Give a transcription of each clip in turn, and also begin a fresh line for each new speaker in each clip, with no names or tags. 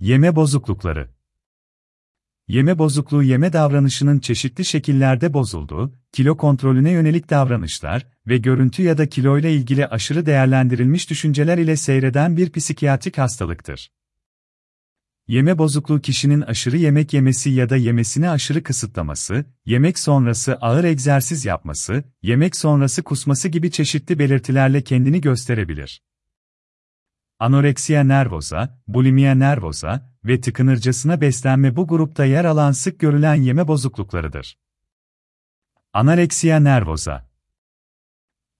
Yeme bozuklukları Yeme bozukluğu yeme davranışının çeşitli şekillerde bozulduğu, kilo kontrolüne yönelik davranışlar ve görüntü ya da kiloyla ilgili aşırı değerlendirilmiş düşünceler ile seyreden bir psikiyatrik hastalıktır. Yeme bozukluğu kişinin aşırı yemek yemesi ya da yemesini aşırı kısıtlaması, yemek sonrası ağır egzersiz yapması, yemek sonrası kusması gibi çeşitli belirtilerle kendini gösterebilir. Anoreksiya nervosa, bulimia nervosa ve tıkınırcasına beslenme bu grupta yer alan sık görülen yeme bozukluklarıdır. Anoreksiya nervosa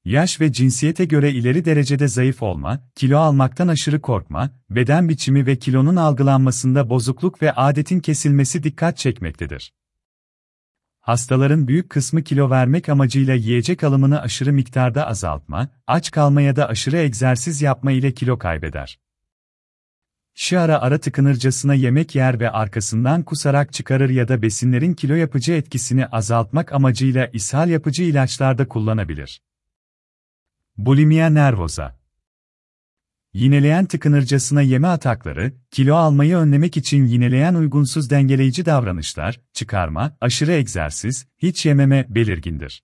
Yaş ve cinsiyete göre ileri derecede zayıf olma, kilo almaktan aşırı korkma, beden biçimi ve kilonun algılanmasında bozukluk ve adetin kesilmesi dikkat çekmektedir. Hastaların büyük kısmı kilo vermek amacıyla yiyecek alımını aşırı miktarda azaltma, aç kalma ya da aşırı egzersiz yapma ile kilo kaybeder. Şu ara ara tıkınırcasına yemek yer ve arkasından kusarak çıkarır ya da besinlerin kilo yapıcı etkisini azaltmak amacıyla ishal yapıcı ilaçlarda kullanabilir. Bulimia nervosa Yineleyen tıkınırcasına yeme atakları, kilo almayı önlemek için yineleyen uygunsuz dengeleyici davranışlar, çıkarma, aşırı egzersiz, hiç yememe belirgindir.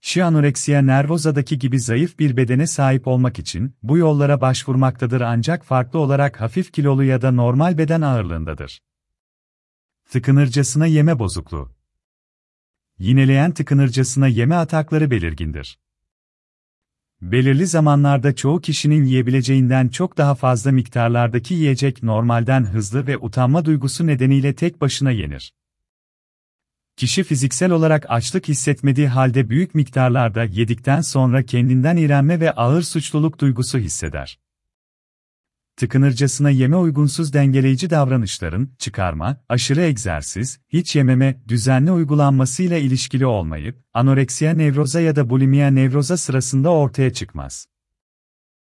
Şu anoreksiya nervozadaki gibi zayıf bir bedene sahip olmak için bu yollara başvurmaktadır ancak farklı olarak hafif kilolu ya da normal beden ağırlığındadır. Tıkınırcasına yeme bozukluğu Yineleyen tıkınırcasına yeme atakları belirgindir. Belirli zamanlarda çoğu kişinin yiyebileceğinden çok daha fazla miktarlardaki yiyecek normalden hızlı ve utanma duygusu nedeniyle tek başına yenir. Kişi fiziksel olarak açlık hissetmediği halde büyük miktarlarda yedikten sonra kendinden iğrenme ve ağır suçluluk duygusu hisseder. Tıkınırcasına yeme uygunsuz dengeleyici davranışların, çıkarma, aşırı egzersiz, hiç yememe, düzenli uygulanmasıyla ilişkili olmayıp, anoreksiya nevroza ya da bulimia nevroza sırasında ortaya çıkmaz.